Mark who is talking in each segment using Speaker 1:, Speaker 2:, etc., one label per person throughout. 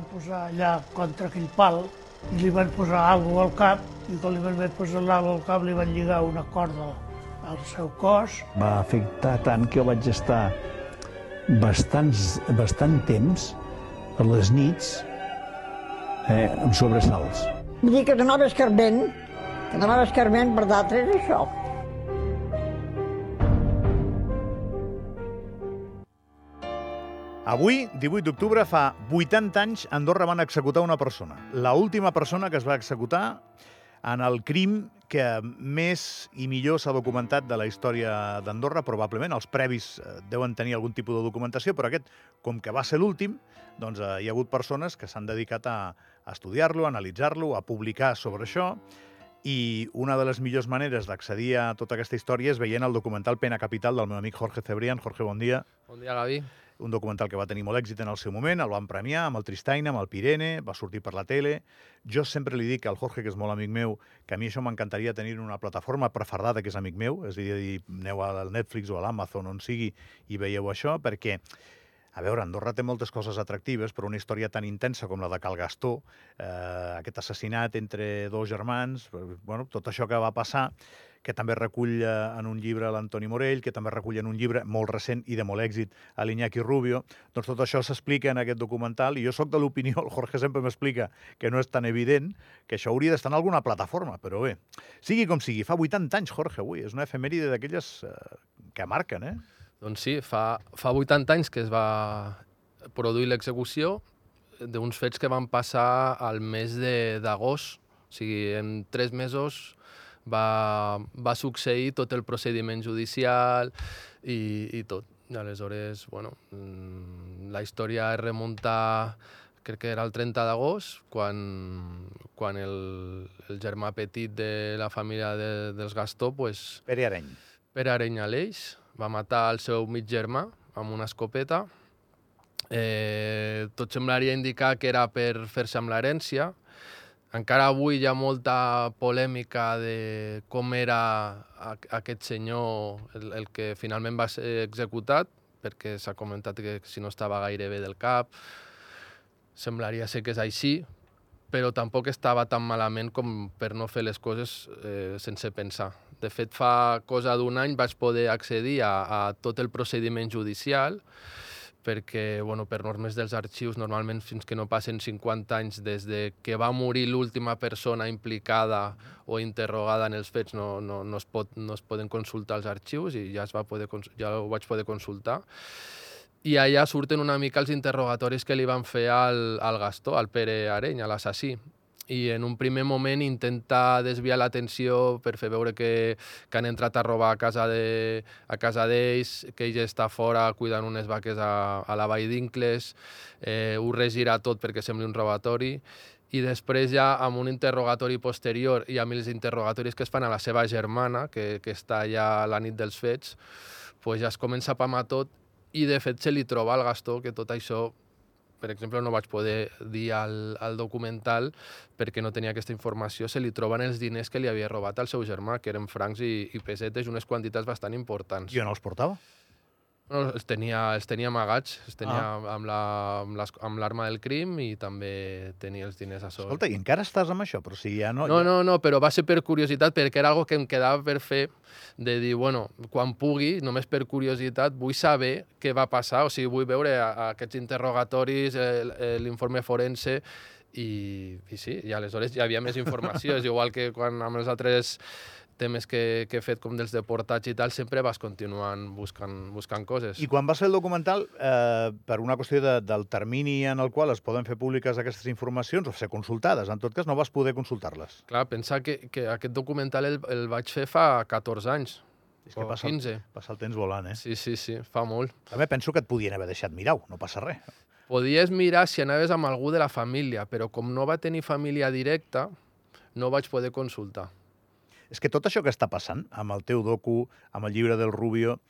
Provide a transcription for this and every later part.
Speaker 1: van posar allà contra aquell pal i li van posar alguna al cap i quan li van posat l'algo al cap li van lligar una corda al seu cos.
Speaker 2: Va afectar tant que jo vaig estar bastants, bastant temps a les nits eh, amb sobresalts.
Speaker 3: Vull dir que t'anava escarment, que t'anava escarment per d'altres, això.
Speaker 4: Avui, 18 d'octubre, fa 80 anys, Andorra van executar una persona. La última persona que es va executar en el crim que més i millor s'ha documentat de la història d'Andorra, probablement. Els previs eh, deuen tenir algun tipus de documentació, però aquest, com que va ser l'últim, doncs eh, hi ha hagut persones que s'han dedicat a, a estudiar-lo, a analitzar-lo, a publicar sobre això, i una de les millors maneres d'accedir a tota aquesta història és veient el documental Pena Capital del meu amic Jorge Cebrián. Jorge, bon dia.
Speaker 5: Bon dia, Gavi
Speaker 4: un documental que va tenir molt èxit en el seu moment, el van premiar amb el Tristaina, amb el Pirene, va sortir per la tele. Jo sempre li dic al Jorge, que és molt amic meu, que a mi això m'encantaria tenir una plataforma prefardada que és amic meu, és a dir, aneu al Netflix o a l'Amazon, on sigui, i veieu això, perquè a veure, Andorra té moltes coses atractives, però una història tan intensa com la de Cal Gastó, eh, aquest assassinat entre dos germans, bueno, tot això que va passar, que també recull eh, en un llibre l'Antoni Morell, que també recull en un llibre molt recent i de molt èxit a l'Iñaki Rubio. Doncs tot això s'explica en aquest documental i jo sóc de l'opinió, el Jorge sempre m'explica que no és tan evident, que això hauria d'estar en alguna plataforma, però bé, sigui com sigui, fa 80 anys, Jorge, avui, és una efemèride d'aquelles eh, que marquen, eh?
Speaker 5: Doncs sí, fa, fa 80 anys que es va produir l'execució d'uns fets que van passar al mes d'agost, o sigui, en tres mesos va, va succeir tot el procediment judicial i, i tot. I aleshores, bueno, mm, la història es remunta, crec que era el 30 d'agost, quan, quan el, el germà petit de la família de, dels Gastó, pues,
Speaker 4: Pere Areny.
Speaker 5: Pere Areny Aleix, va matar el seu mig germà amb una escopeta. Eh, tot semblaria indicar que era per fer-se amb l'herència, encara avui hi ha molta polèmica de com era aquest senyor el, el que finalment va ser executat, perquè s'ha comentat que si no estava gaire bé del cap, semblaria ser que és així, però tampoc estava tan malament com per no fer les coses eh, sense pensar. De fet, fa cosa d'un any vaig poder accedir a, a tot el procediment judicial, perquè bueno, per normes dels arxius normalment fins que no passen 50 anys des de que va morir l'última persona implicada o interrogada en els fets no, no, no, es pot, no es poden consultar els arxius i ja, es va poder, ja ho vaig poder consultar. I allà surten una mica els interrogatoris que li van fer al, al Gastó, al Pere Areny, a l'assassí i en un primer moment intenta desviar l'atenció per fer veure que, que han entrat a robar a casa de, a casa d'ells, que ell està fora cuidant unes vaques a, a la vall d'Incles, eh, ho regira tot perquè sembli un robatori, i després ja amb un interrogatori posterior i amb els interrogatoris que es fan a la seva germana, que, que està ja la nit dels fets, pues ja es comença a pamar tot i de fet se li troba al Gastó que tot això per exemple, no vaig poder dir al, al documental perquè no tenia aquesta informació, se li troben els diners que li havia robat al seu germà, que eren francs i, i pesetes, unes quantitats bastant importants.
Speaker 4: I on els portava?
Speaker 5: No, els tenia, els tenia amagats, els tenia ah. amb l'arma la, amb del crim i també tenia els diners a sobre.
Speaker 4: Escolta, i encara estàs amb això? Però si ja no...
Speaker 5: No,
Speaker 4: ja...
Speaker 5: no, no, però va ser per curiositat, perquè era algo que em quedava per fer, de dir, bueno, quan pugui, només per curiositat, vull saber què va passar, o sigui, vull veure aquests interrogatoris, l'informe forense, i, i sí, i aleshores hi havia més informació, és igual que quan amb els altres temes que, que he fet com dels deportats i tal, sempre vas continuant buscant, buscant coses.
Speaker 4: I quan va ser el documental, eh, per una qüestió de, del termini en el qual es poden fer públiques aquestes informacions o ser consultades, en tot cas no vas poder consultar-les.
Speaker 5: Clar, pensar que, que aquest documental el, el vaig fer fa 14 anys.
Speaker 4: És que passa, 15. passa el temps volant, eh?
Speaker 5: Sí, sí, sí, fa molt.
Speaker 4: També penso que et podien haver deixat mirar no passa res.
Speaker 5: Podies mirar si anaves amb algú de la família, però com no va tenir família directa, no vaig poder consultar.
Speaker 4: És que tot això que està passant amb el teu docu, amb el llibre del Rubio,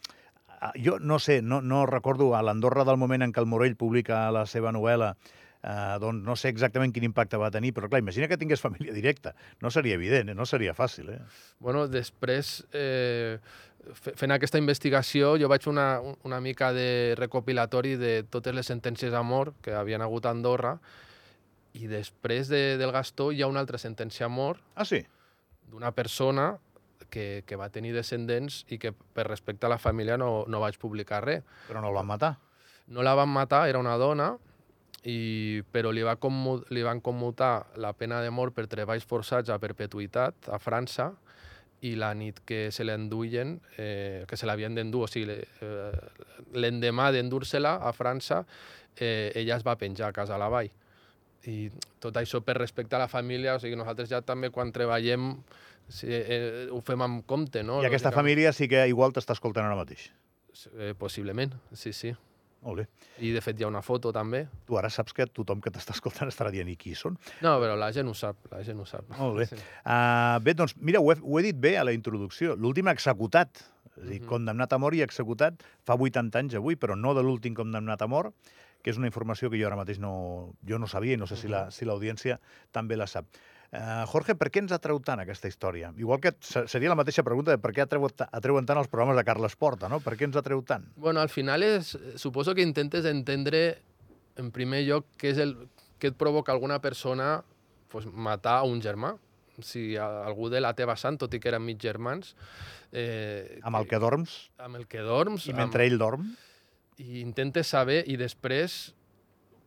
Speaker 4: ah, jo no sé, no, no recordo a l'Andorra del moment en què el Morell publica la seva novel·la, eh, doncs no sé exactament quin impacte va tenir, però clar, imagina que tingués família directa. No seria evident, eh? no seria fàcil. Eh?
Speaker 5: Bueno, després, eh, fent aquesta investigació, jo vaig fer una, una mica de recopilatori de totes les sentències a mort que havien hagut a Andorra I després de, del Gastó hi ha una altra sentència a mort
Speaker 4: Ah, sí?
Speaker 5: D'una persona que, que va tenir descendents i que per respecte a la família no, no vaig publicar res.
Speaker 4: Però no el van matar.
Speaker 5: No la van matar, era una dona, i, però li, va commu li van commutar la pena de mort per treballs forçats a perpetuïtat a França i la nit que se l'enduien, eh, que se l'havien d'endur, o sigui, eh, l'endemà d'endur-se-la a França, eh, ella es va penjar a casa a la vall. I tot això per respecte a la família, o sigui, nosaltres ja també quan treballem sí, eh, ho fem amb compte, no?
Speaker 4: I aquesta família sí que igual t'està escoltant ara mateix.
Speaker 5: Eh, possiblement, sí, sí.
Speaker 4: Molt bé.
Speaker 5: I de fet hi ha una foto també.
Speaker 4: Tu ara saps que tothom que t'està escoltant estarà dient i qui són.
Speaker 5: No, però la gent ho sap, la gent ho sap.
Speaker 4: Molt bé.
Speaker 5: Sí.
Speaker 4: Uh, bé, doncs, mira, ho he, ho he dit bé a la introducció. L'últim executat, és a dir,
Speaker 5: Mhm.
Speaker 4: condemnat a mort i executat fa 80 anys avui, però no de l'últim condemnat a mort, que és una informació que jo ara mateix no, jo no sabia i no sé si la- si l'audiència també la sap. Uh, Jorge, per què ens atreu tant aquesta història? Igual que se- seria la mateixa pregunta de per què atreu, atreuen tant els programes de Carles Porta, no? Per què ens atreu tant?
Speaker 5: Bueno, al final és, suposo que intentes entendre, en primer lloc, què és el què et provoca alguna persona pues, matar a un germà. Si algú de la teva sant, tot i que eren mig germans... Eh,
Speaker 4: Amb el que dorms
Speaker 5: Amb el que dorms.
Speaker 4: i mentre ell dorm?
Speaker 5: I intentes saber i després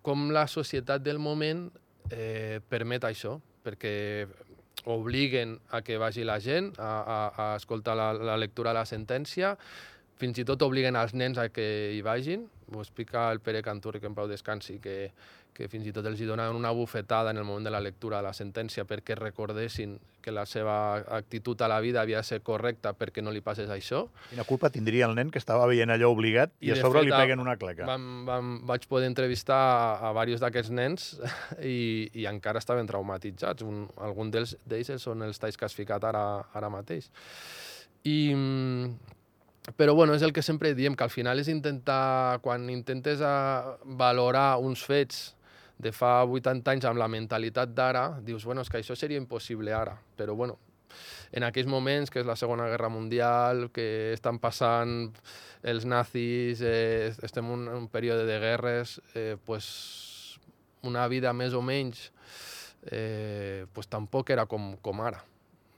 Speaker 5: com la societat del moment eh, permet això, perquè obliguen a que vagi la gent a, a, a escoltar la, la lectura de la sentència, fins i tot obliguen els nens a que hi vagin. Ho explica el Pere Canturri, que en pau descansi, que, que fins i tot els hi donaven una bufetada en el moment de la lectura de la sentència perquè recordessin que la seva actitud a la vida havia de ser correcta perquè no li passés això.
Speaker 4: Quina culpa tindria el nen que estava veient allò obligat i,
Speaker 5: I
Speaker 4: a sobre
Speaker 5: fet,
Speaker 4: li peguen una claca?
Speaker 5: Vam, vam, vaig poder entrevistar a, a diversos d'aquests nens i, i encara estaven traumatitzats. Un, algun d'ells són els talls que has ficat ara, ara mateix. I, però bueno, és el que sempre diem, que al final és intentar, quan intentes a valorar uns fets de fa 80 anys amb la mentalitat d'ara, dius, bueno, és que això seria impossible ara, però bueno, en aquells moments, que és la Segona Guerra Mundial, que estan passant els nazis, eh, estem en un, un període de guerres, eh, pues una vida més o menys eh, pues tampoc era com, com ara,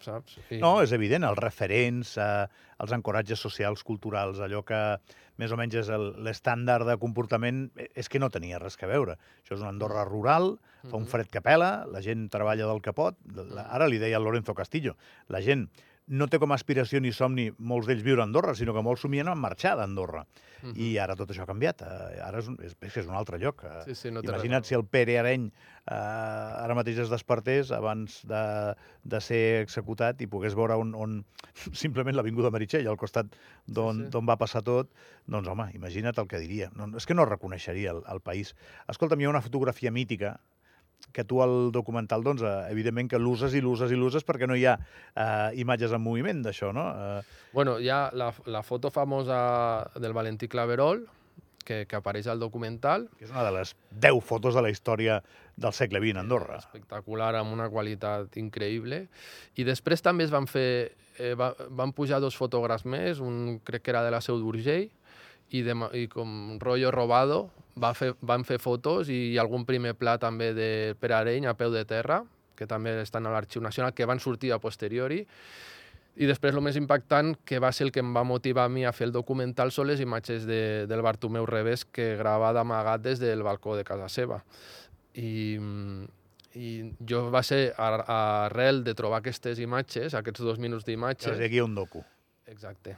Speaker 5: saps? I,
Speaker 4: No, és evident, els referents, eh, els ancoratges socials, culturals, allò que més o menys és el- l'estàndard de comportament, eh, és que no tenia res que veure. Això és una Andorra rural, fa un
Speaker 5: Mhm.
Speaker 4: fred que pela, la gent treballa del que pot. La- Ara li deia el Lorenzo Castillo, la gent no té com a aspiració ni somni molts d'ells viure a Andorra, sinó que molts somien en marxar d'Andorra.
Speaker 5: Mhm.
Speaker 4: I ara tot això ha canviat. Eh, Ara és un, és, és és un altre lloc. Eh,
Speaker 5: Sí, sí, no
Speaker 4: Imagina't si el Pere Areny eh, ara mateix es despertés abans de, de ser executat i pogués veure on, on simplement l'Avinguda Meritxell, al costat d'on
Speaker 5: Sí, sí.
Speaker 4: va passar tot, doncs home, imagina't el que diria. No, és que no reconeixeria el, el país. Escolta'm, hi ha una fotografia mítica que tu al documental, doncs, eh, evidentment que l'uses i l'uses i l'uses perquè no hi ha eh, imatges en moviment d'això, no? Eh,
Speaker 5: Bueno, hi ha la, la foto famosa del Valentí Claverol, que, que apareix al documental,
Speaker 4: que és una de les 10 fotos de la història del segle XX a Andorra.
Speaker 5: espectacular, amb una qualitat increïble. I després també es van fer, eh, va, van pujar dos fotògrafs més, un crec que era de la Seu d'Urgell, i, de, i com rotllo robado va fer, van fer fotos i algun primer pla també de Per Areny a peu de terra, que també estan a l'Arxiu Nacional, que van sortir a posteriori. I després el més impactant, que va ser el que em va motivar a mi a fer el documental, són les imatges de, del Bartomeu Revés que grava d'amagat des del balcó de casa seva. I, i jo va ser ar- arrel de trobar aquestes imatges, aquests dos minuts
Speaker 4: Que
Speaker 5: d'imatges...
Speaker 4: aquí hi ha un docu.
Speaker 5: Exacte.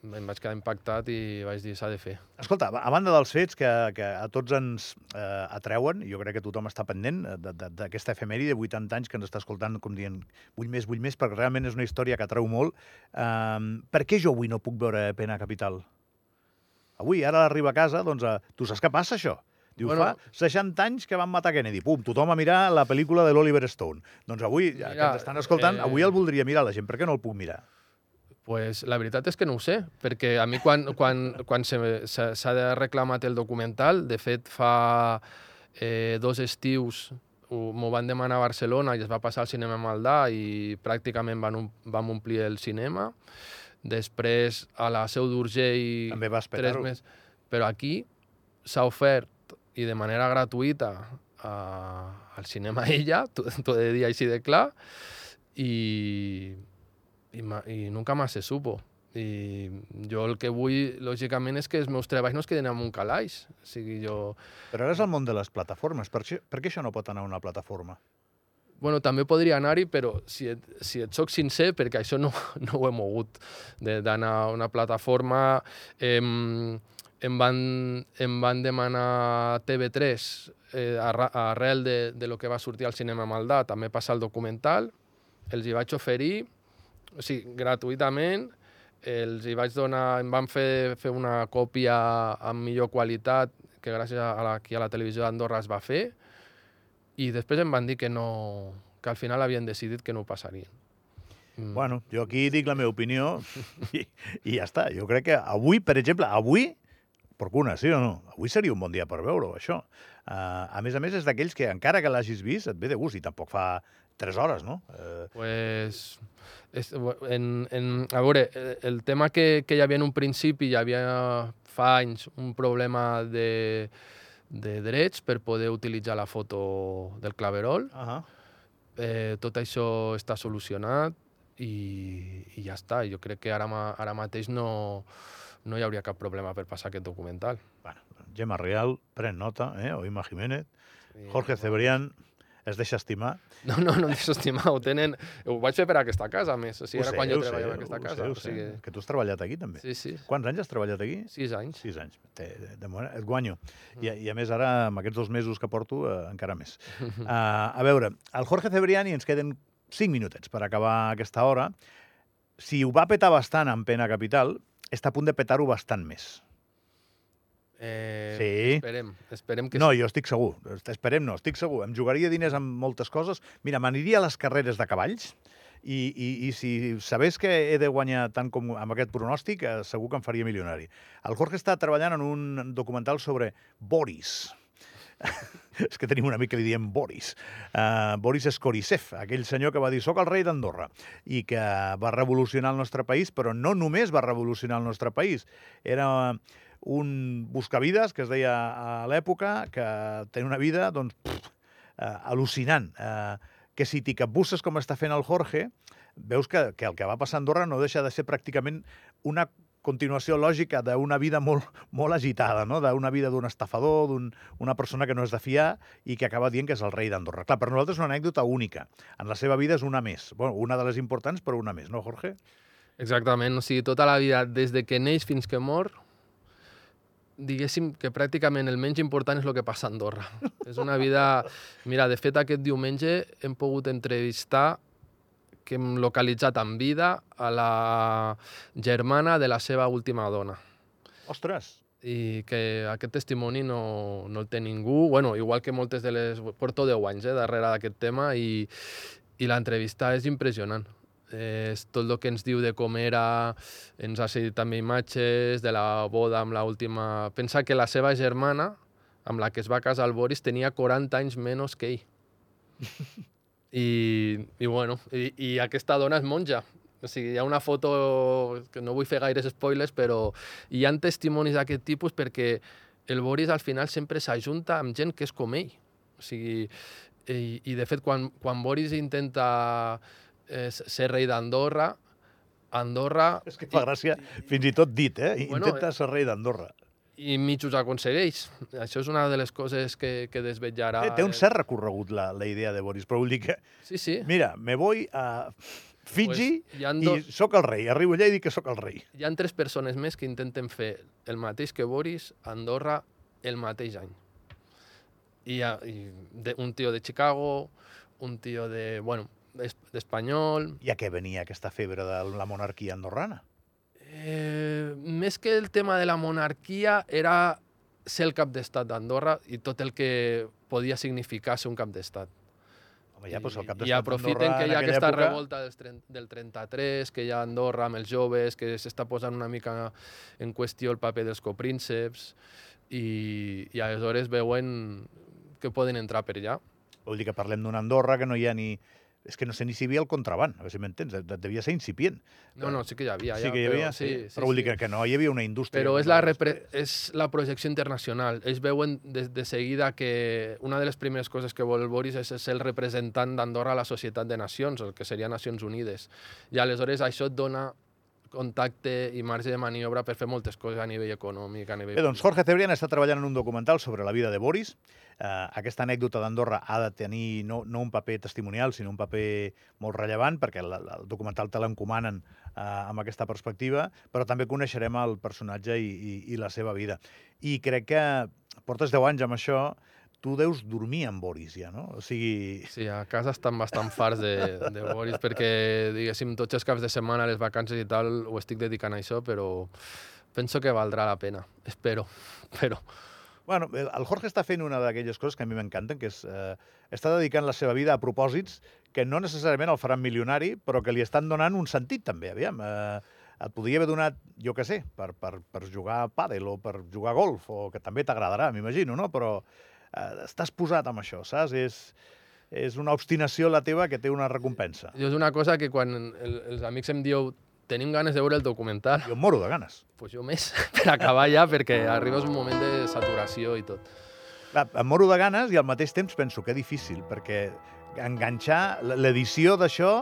Speaker 5: Em vaig quedar impactat i vaig dir, s'ha de fer.
Speaker 4: Escolta, a banda dels fets que, que a tots ens eh, atreuen, jo crec que tothom està pendent de- de- d'aquesta efemèride de 80 anys que ens està escoltant com dient vull més, vull més, perquè realment és una història que atreu molt. Eh, per què jo avui no puc veure Pena Capital? Avui, ara arriba a casa, doncs, eh, tu saps què passa, això? Diu,
Speaker 5: Bueno-
Speaker 4: fa 60 anys que van matar Kennedy. Pum, tothom a mirar la pel·lícula de l'Oliver Stone. Doncs avui, ja que ens estan escoltant,
Speaker 5: eh,
Speaker 4: avui el voldria mirar la gent. Per què no el puc mirar?
Speaker 5: Pues, la veritat és que no ho sé, perquè a mi quan, quan, quan s'ha reclamat el documental, de fet fa eh, dos estius ho- m'ho van demanar a Barcelona i es va passar al cinema Maldà i pràcticament van, vam omplir el cinema. Després a la Seu d'Urgell
Speaker 4: També vas
Speaker 5: tres més. Però aquí s'ha ofert i de manera gratuïta a, al cinema ella, t'ho he de dir així de clar, i, i, ma- i nunca más se supo. I jo el que vull, lògicament, és que els meus treballs no es queden en un calaix. O sigui, jo...
Speaker 4: Però ara és el món de les plataformes. Per, per què això no pot anar a una plataforma?
Speaker 5: Bueno, també podria anar-hi, però si et, si et soc sincer, perquè això no, no ho he mogut, d'anar a una plataforma... Em, em, van, em van demanar TV3 eh, arrel de, de lo que va sortir al cinema Maldà, també passar el documental, els hi vaig oferir, o sigui, gratuïtament, els hi vaig donar, em van fer, fer una còpia amb millor qualitat que gràcies a la, aquí a la televisió d'Andorra es va fer, i després em van dir que no que al final havien decidit que no ho passarien. Mm.
Speaker 4: Bueno, jo aquí dic la meva opinió i, i ja està. Jo crec que avui, per exemple, avui, per una, sí o no? Avui seria un bon dia per veure-ho, això. Uh, a més a més, és d'aquells que encara que l'hagis vist, et ve de gust i tampoc fa 3 hores, no? Uh,
Speaker 5: Pues, és, en, en, a veure, eh, el tema que, que hi havia en un principi, hi havia fa anys un problema de, de drets per poder utilitzar la foto del claverol.
Speaker 4: uh -huh.
Speaker 5: Eh, tot això està solucionat i, i ja està. Jo crec que ara, ara mateix no, no hi hauria cap problema per passar aquest documental.
Speaker 4: bueno, Gemma Real, pren nota, eh? Oima Jiménez,
Speaker 5: I,
Speaker 4: Jorge Cebrián, es deixa estimar.
Speaker 5: No, no, no em deixo estimar, ho tenen... Ho vaig fer per aquesta casa, a més. O sigui,
Speaker 4: Ho
Speaker 5: era
Speaker 4: sé,
Speaker 5: quan jo
Speaker 4: ho sé,
Speaker 5: treballava en aquesta casa.
Speaker 4: sé,
Speaker 5: o sigui,
Speaker 4: sé. Que tu has treballat aquí, també.
Speaker 5: Sí, sí,
Speaker 4: Quants anys has treballat aquí?
Speaker 5: sis anys.
Speaker 4: Sis anys. Té, de, de et guanyo. I, I a més ara, amb aquests dos mesos que porto, eh, encara més. Uh, a veure, el Jorge Cebriani ens queden cinc minutets per acabar aquesta hora. Si ho va petar bastant en Pena Capital, està a punt de petar-ho bastant més.
Speaker 5: Eh,
Speaker 4: Sí.
Speaker 5: Esperem, esperem que
Speaker 4: No,
Speaker 5: sí.
Speaker 4: jo estic segur. Esperem no, estic segur. Em jugaria diners amb moltes coses. Mira, m'aniria a les carreres de cavalls i, i, i si sabés que he de guanyar tant com amb aquest pronòstic, eh, segur que em faria milionari. El Jorge està treballant en un documental sobre Boris. És que tenim un amic que li diem Boris. Uh, Boris Skorisev, aquell senyor que va dir soc el rei d'Andorra i que va revolucionar el nostre país, però no només va revolucionar el nostre país. Era un buscavides que es deia a l'època, que tenia una vida doncs, pff, uh, al·lucinant. Uh, que si t'hi capbusses com està fent el Jorge, veus que, que el que va passar a Andorra no deixa de ser pràcticament una continuació lògica d'una vida molt, molt agitada, no? d'una vida d'un estafador, d'una un, persona que no és de fiar i que acaba dient que és el rei d'Andorra. Clar, per nosaltres és una anècdota única. En la seva vida és una més. Bueno, una de les importants, però una més, no, Jorge?
Speaker 5: Exactament, o sigui, tota la vida, des de que neix fins que mor, diguéssim que pràcticament el menys important és el que passa a Andorra. és una vida... Mira, de fet, aquest diumenge hem pogut entrevistar que hem localitzat en vida a la germana de la seva última dona.
Speaker 4: Ostres!
Speaker 5: i que aquest testimoni no, no el té ningú, bueno, igual que moltes de les... Porto 10 anys eh, darrere d'aquest tema i, i l'entrevista és impressionant. És tot el que ens diu de com era, ens ha cedit també imatges de la boda amb l'última... Pensa que la seva germana, amb la que es va casar el Boris, tenia 40 anys menys que ell. I, i bueno, i, i aquesta dona és monja. O sigui, hi ha una foto, que no vull fer gaires spoilers, però hi han testimonis d'aquest tipus perquè el Boris al final sempre s'ajunta amb gent que és com ell. O sigui, i, i de fet, quan, quan Boris intenta eh, ser rei d'Andorra, Andorra...
Speaker 4: És que fa gràcia, fins i tot dit, eh?
Speaker 5: Bueno,
Speaker 4: Intenta ser rei d'Andorra.
Speaker 5: I mig us aconsegueix. Això és una de les coses que, que desvetllarà...
Speaker 4: Eh, té un cert recorregut la, la idea de Boris, però vull dir que,
Speaker 5: Sí, sí.
Speaker 4: mira, me voy a Fiji
Speaker 5: Pues
Speaker 4: i
Speaker 5: dos-
Speaker 4: sóc el rei. Arribo allà i dic que sóc el rei.
Speaker 5: Hi han tres persones més que intenten fer el mateix que Boris a Andorra el mateix any. I, i de, un tio de Chicago, un tio de, bueno, d'espanyol...
Speaker 4: I a què venia aquesta febre de la monarquia andorrana?
Speaker 5: Eh, més que el tema de la monarquia era ser el cap d'estat d'Andorra i tot el que podia significar ser un cap d'estat.
Speaker 4: Home, ja, doncs el cap
Speaker 5: I aprofiten que hi ha aquesta
Speaker 4: època...
Speaker 5: revolta dels, tren- del 33, que hi ha Andorra amb els joves, que s'està posant una mica en qüestió el paper dels coprínceps, i, i aleshores veuen que poden entrar per allà.
Speaker 4: Vol dir que parlem d'una Andorra que no hi ha ni és que no sé ni si hi havia el contraband, a veure si m'entens, de- de- devia ser incipient.
Speaker 5: No, no, sí que hi havia.
Speaker 4: sí
Speaker 5: ja,
Speaker 4: que hi havia,
Speaker 5: però,
Speaker 4: sí, però vull dir que, que no hi havia una indústria.
Speaker 5: Però és la, repre és la projecció internacional. Ells veuen de, de seguida que una de les primeres coses que vol Boris és ser el representant d'Andorra a la Societat de Nacions, el que seria Nacions Unides. I aleshores això et dona contacte i marge de maniobra per fer moltes coses a nivell econòmic, a nivell...
Speaker 4: Bé, doncs Jorge Cebrián està treballant en un documental sobre la vida de Boris. Eh, aquesta anècdota d'Andorra ha de tenir no, no un paper testimonial, sinó un paper molt rellevant, perquè el, el documental te l'encomanen eh, amb aquesta perspectiva, però també coneixerem el personatge i, i, i la seva vida. I crec que portes 10 anys amb això, tu deus dormir amb Boris ja, no? O sigui...
Speaker 5: Sí, a casa estan bastant farts de, de Boris perquè, diguéssim, tots els caps de setmana, les vacances i tal, ho estic dedicant a això, però penso que valdrà la pena. Espero, però...
Speaker 4: Bueno, el Jorge està fent una d'aquelles coses que a mi m'encanten, que és... Eh, està dedicant la seva vida a propòsits que no necessàriament el faran milionari, però que li estan donant un sentit, també, aviam. Eh, et podria haver donat, jo que sé, per, per, per jugar a pàdel o per jugar a golf, o que també t'agradarà, m'imagino, no? Però eh, estàs posat amb això, saps? És, és una obstinació la teva que té una recompensa.
Speaker 5: Jo és una cosa que quan el, els amics em dieu tenim ganes de veure el documental,
Speaker 4: Jo em moro de ganes.
Speaker 5: pues jo més, per acabar ja, perquè arribes un moment de saturació i tot.
Speaker 4: Clar, em moro de ganes i al mateix temps penso que difícil, perquè enganxar l'edició d'això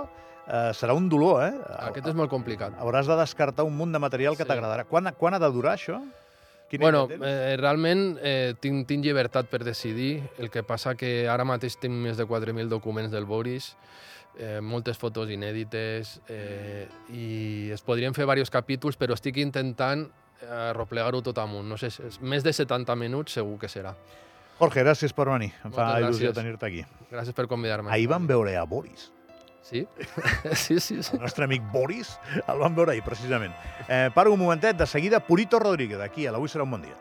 Speaker 4: eh, serà un dolor, eh?
Speaker 5: Aquest és molt complicat.
Speaker 4: Hauràs de descartar un munt de material que
Speaker 5: Sí.
Speaker 4: t'agradarà. Quan, quan ha de durar això? Quin
Speaker 5: Bueno, eh, realment eh, tinc, tinc llibertat per decidir, el que passa que ara mateix tinc més de 4.000 documents del Boris, eh, moltes fotos inèdites, eh, i es podrien fer diversos capítols, però estic intentant eh, replegar-ho tot amunt. No sé, és- més de 70 minuts segur que serà.
Speaker 4: Jorge, gràcies per venir. Em fa
Speaker 5: Moltes
Speaker 4: il·lusió tenir-te aquí.
Speaker 5: Gràcies per convidar-me.
Speaker 4: Ahir vam veure a Boris.
Speaker 5: Sí? sí, sí, sí.
Speaker 4: El nostre amic Boris el vam veure ahir, precisament. Eh, paro un momentet, de seguida, Purito Rodríguez, aquí, a l'Avui serà un bon dia.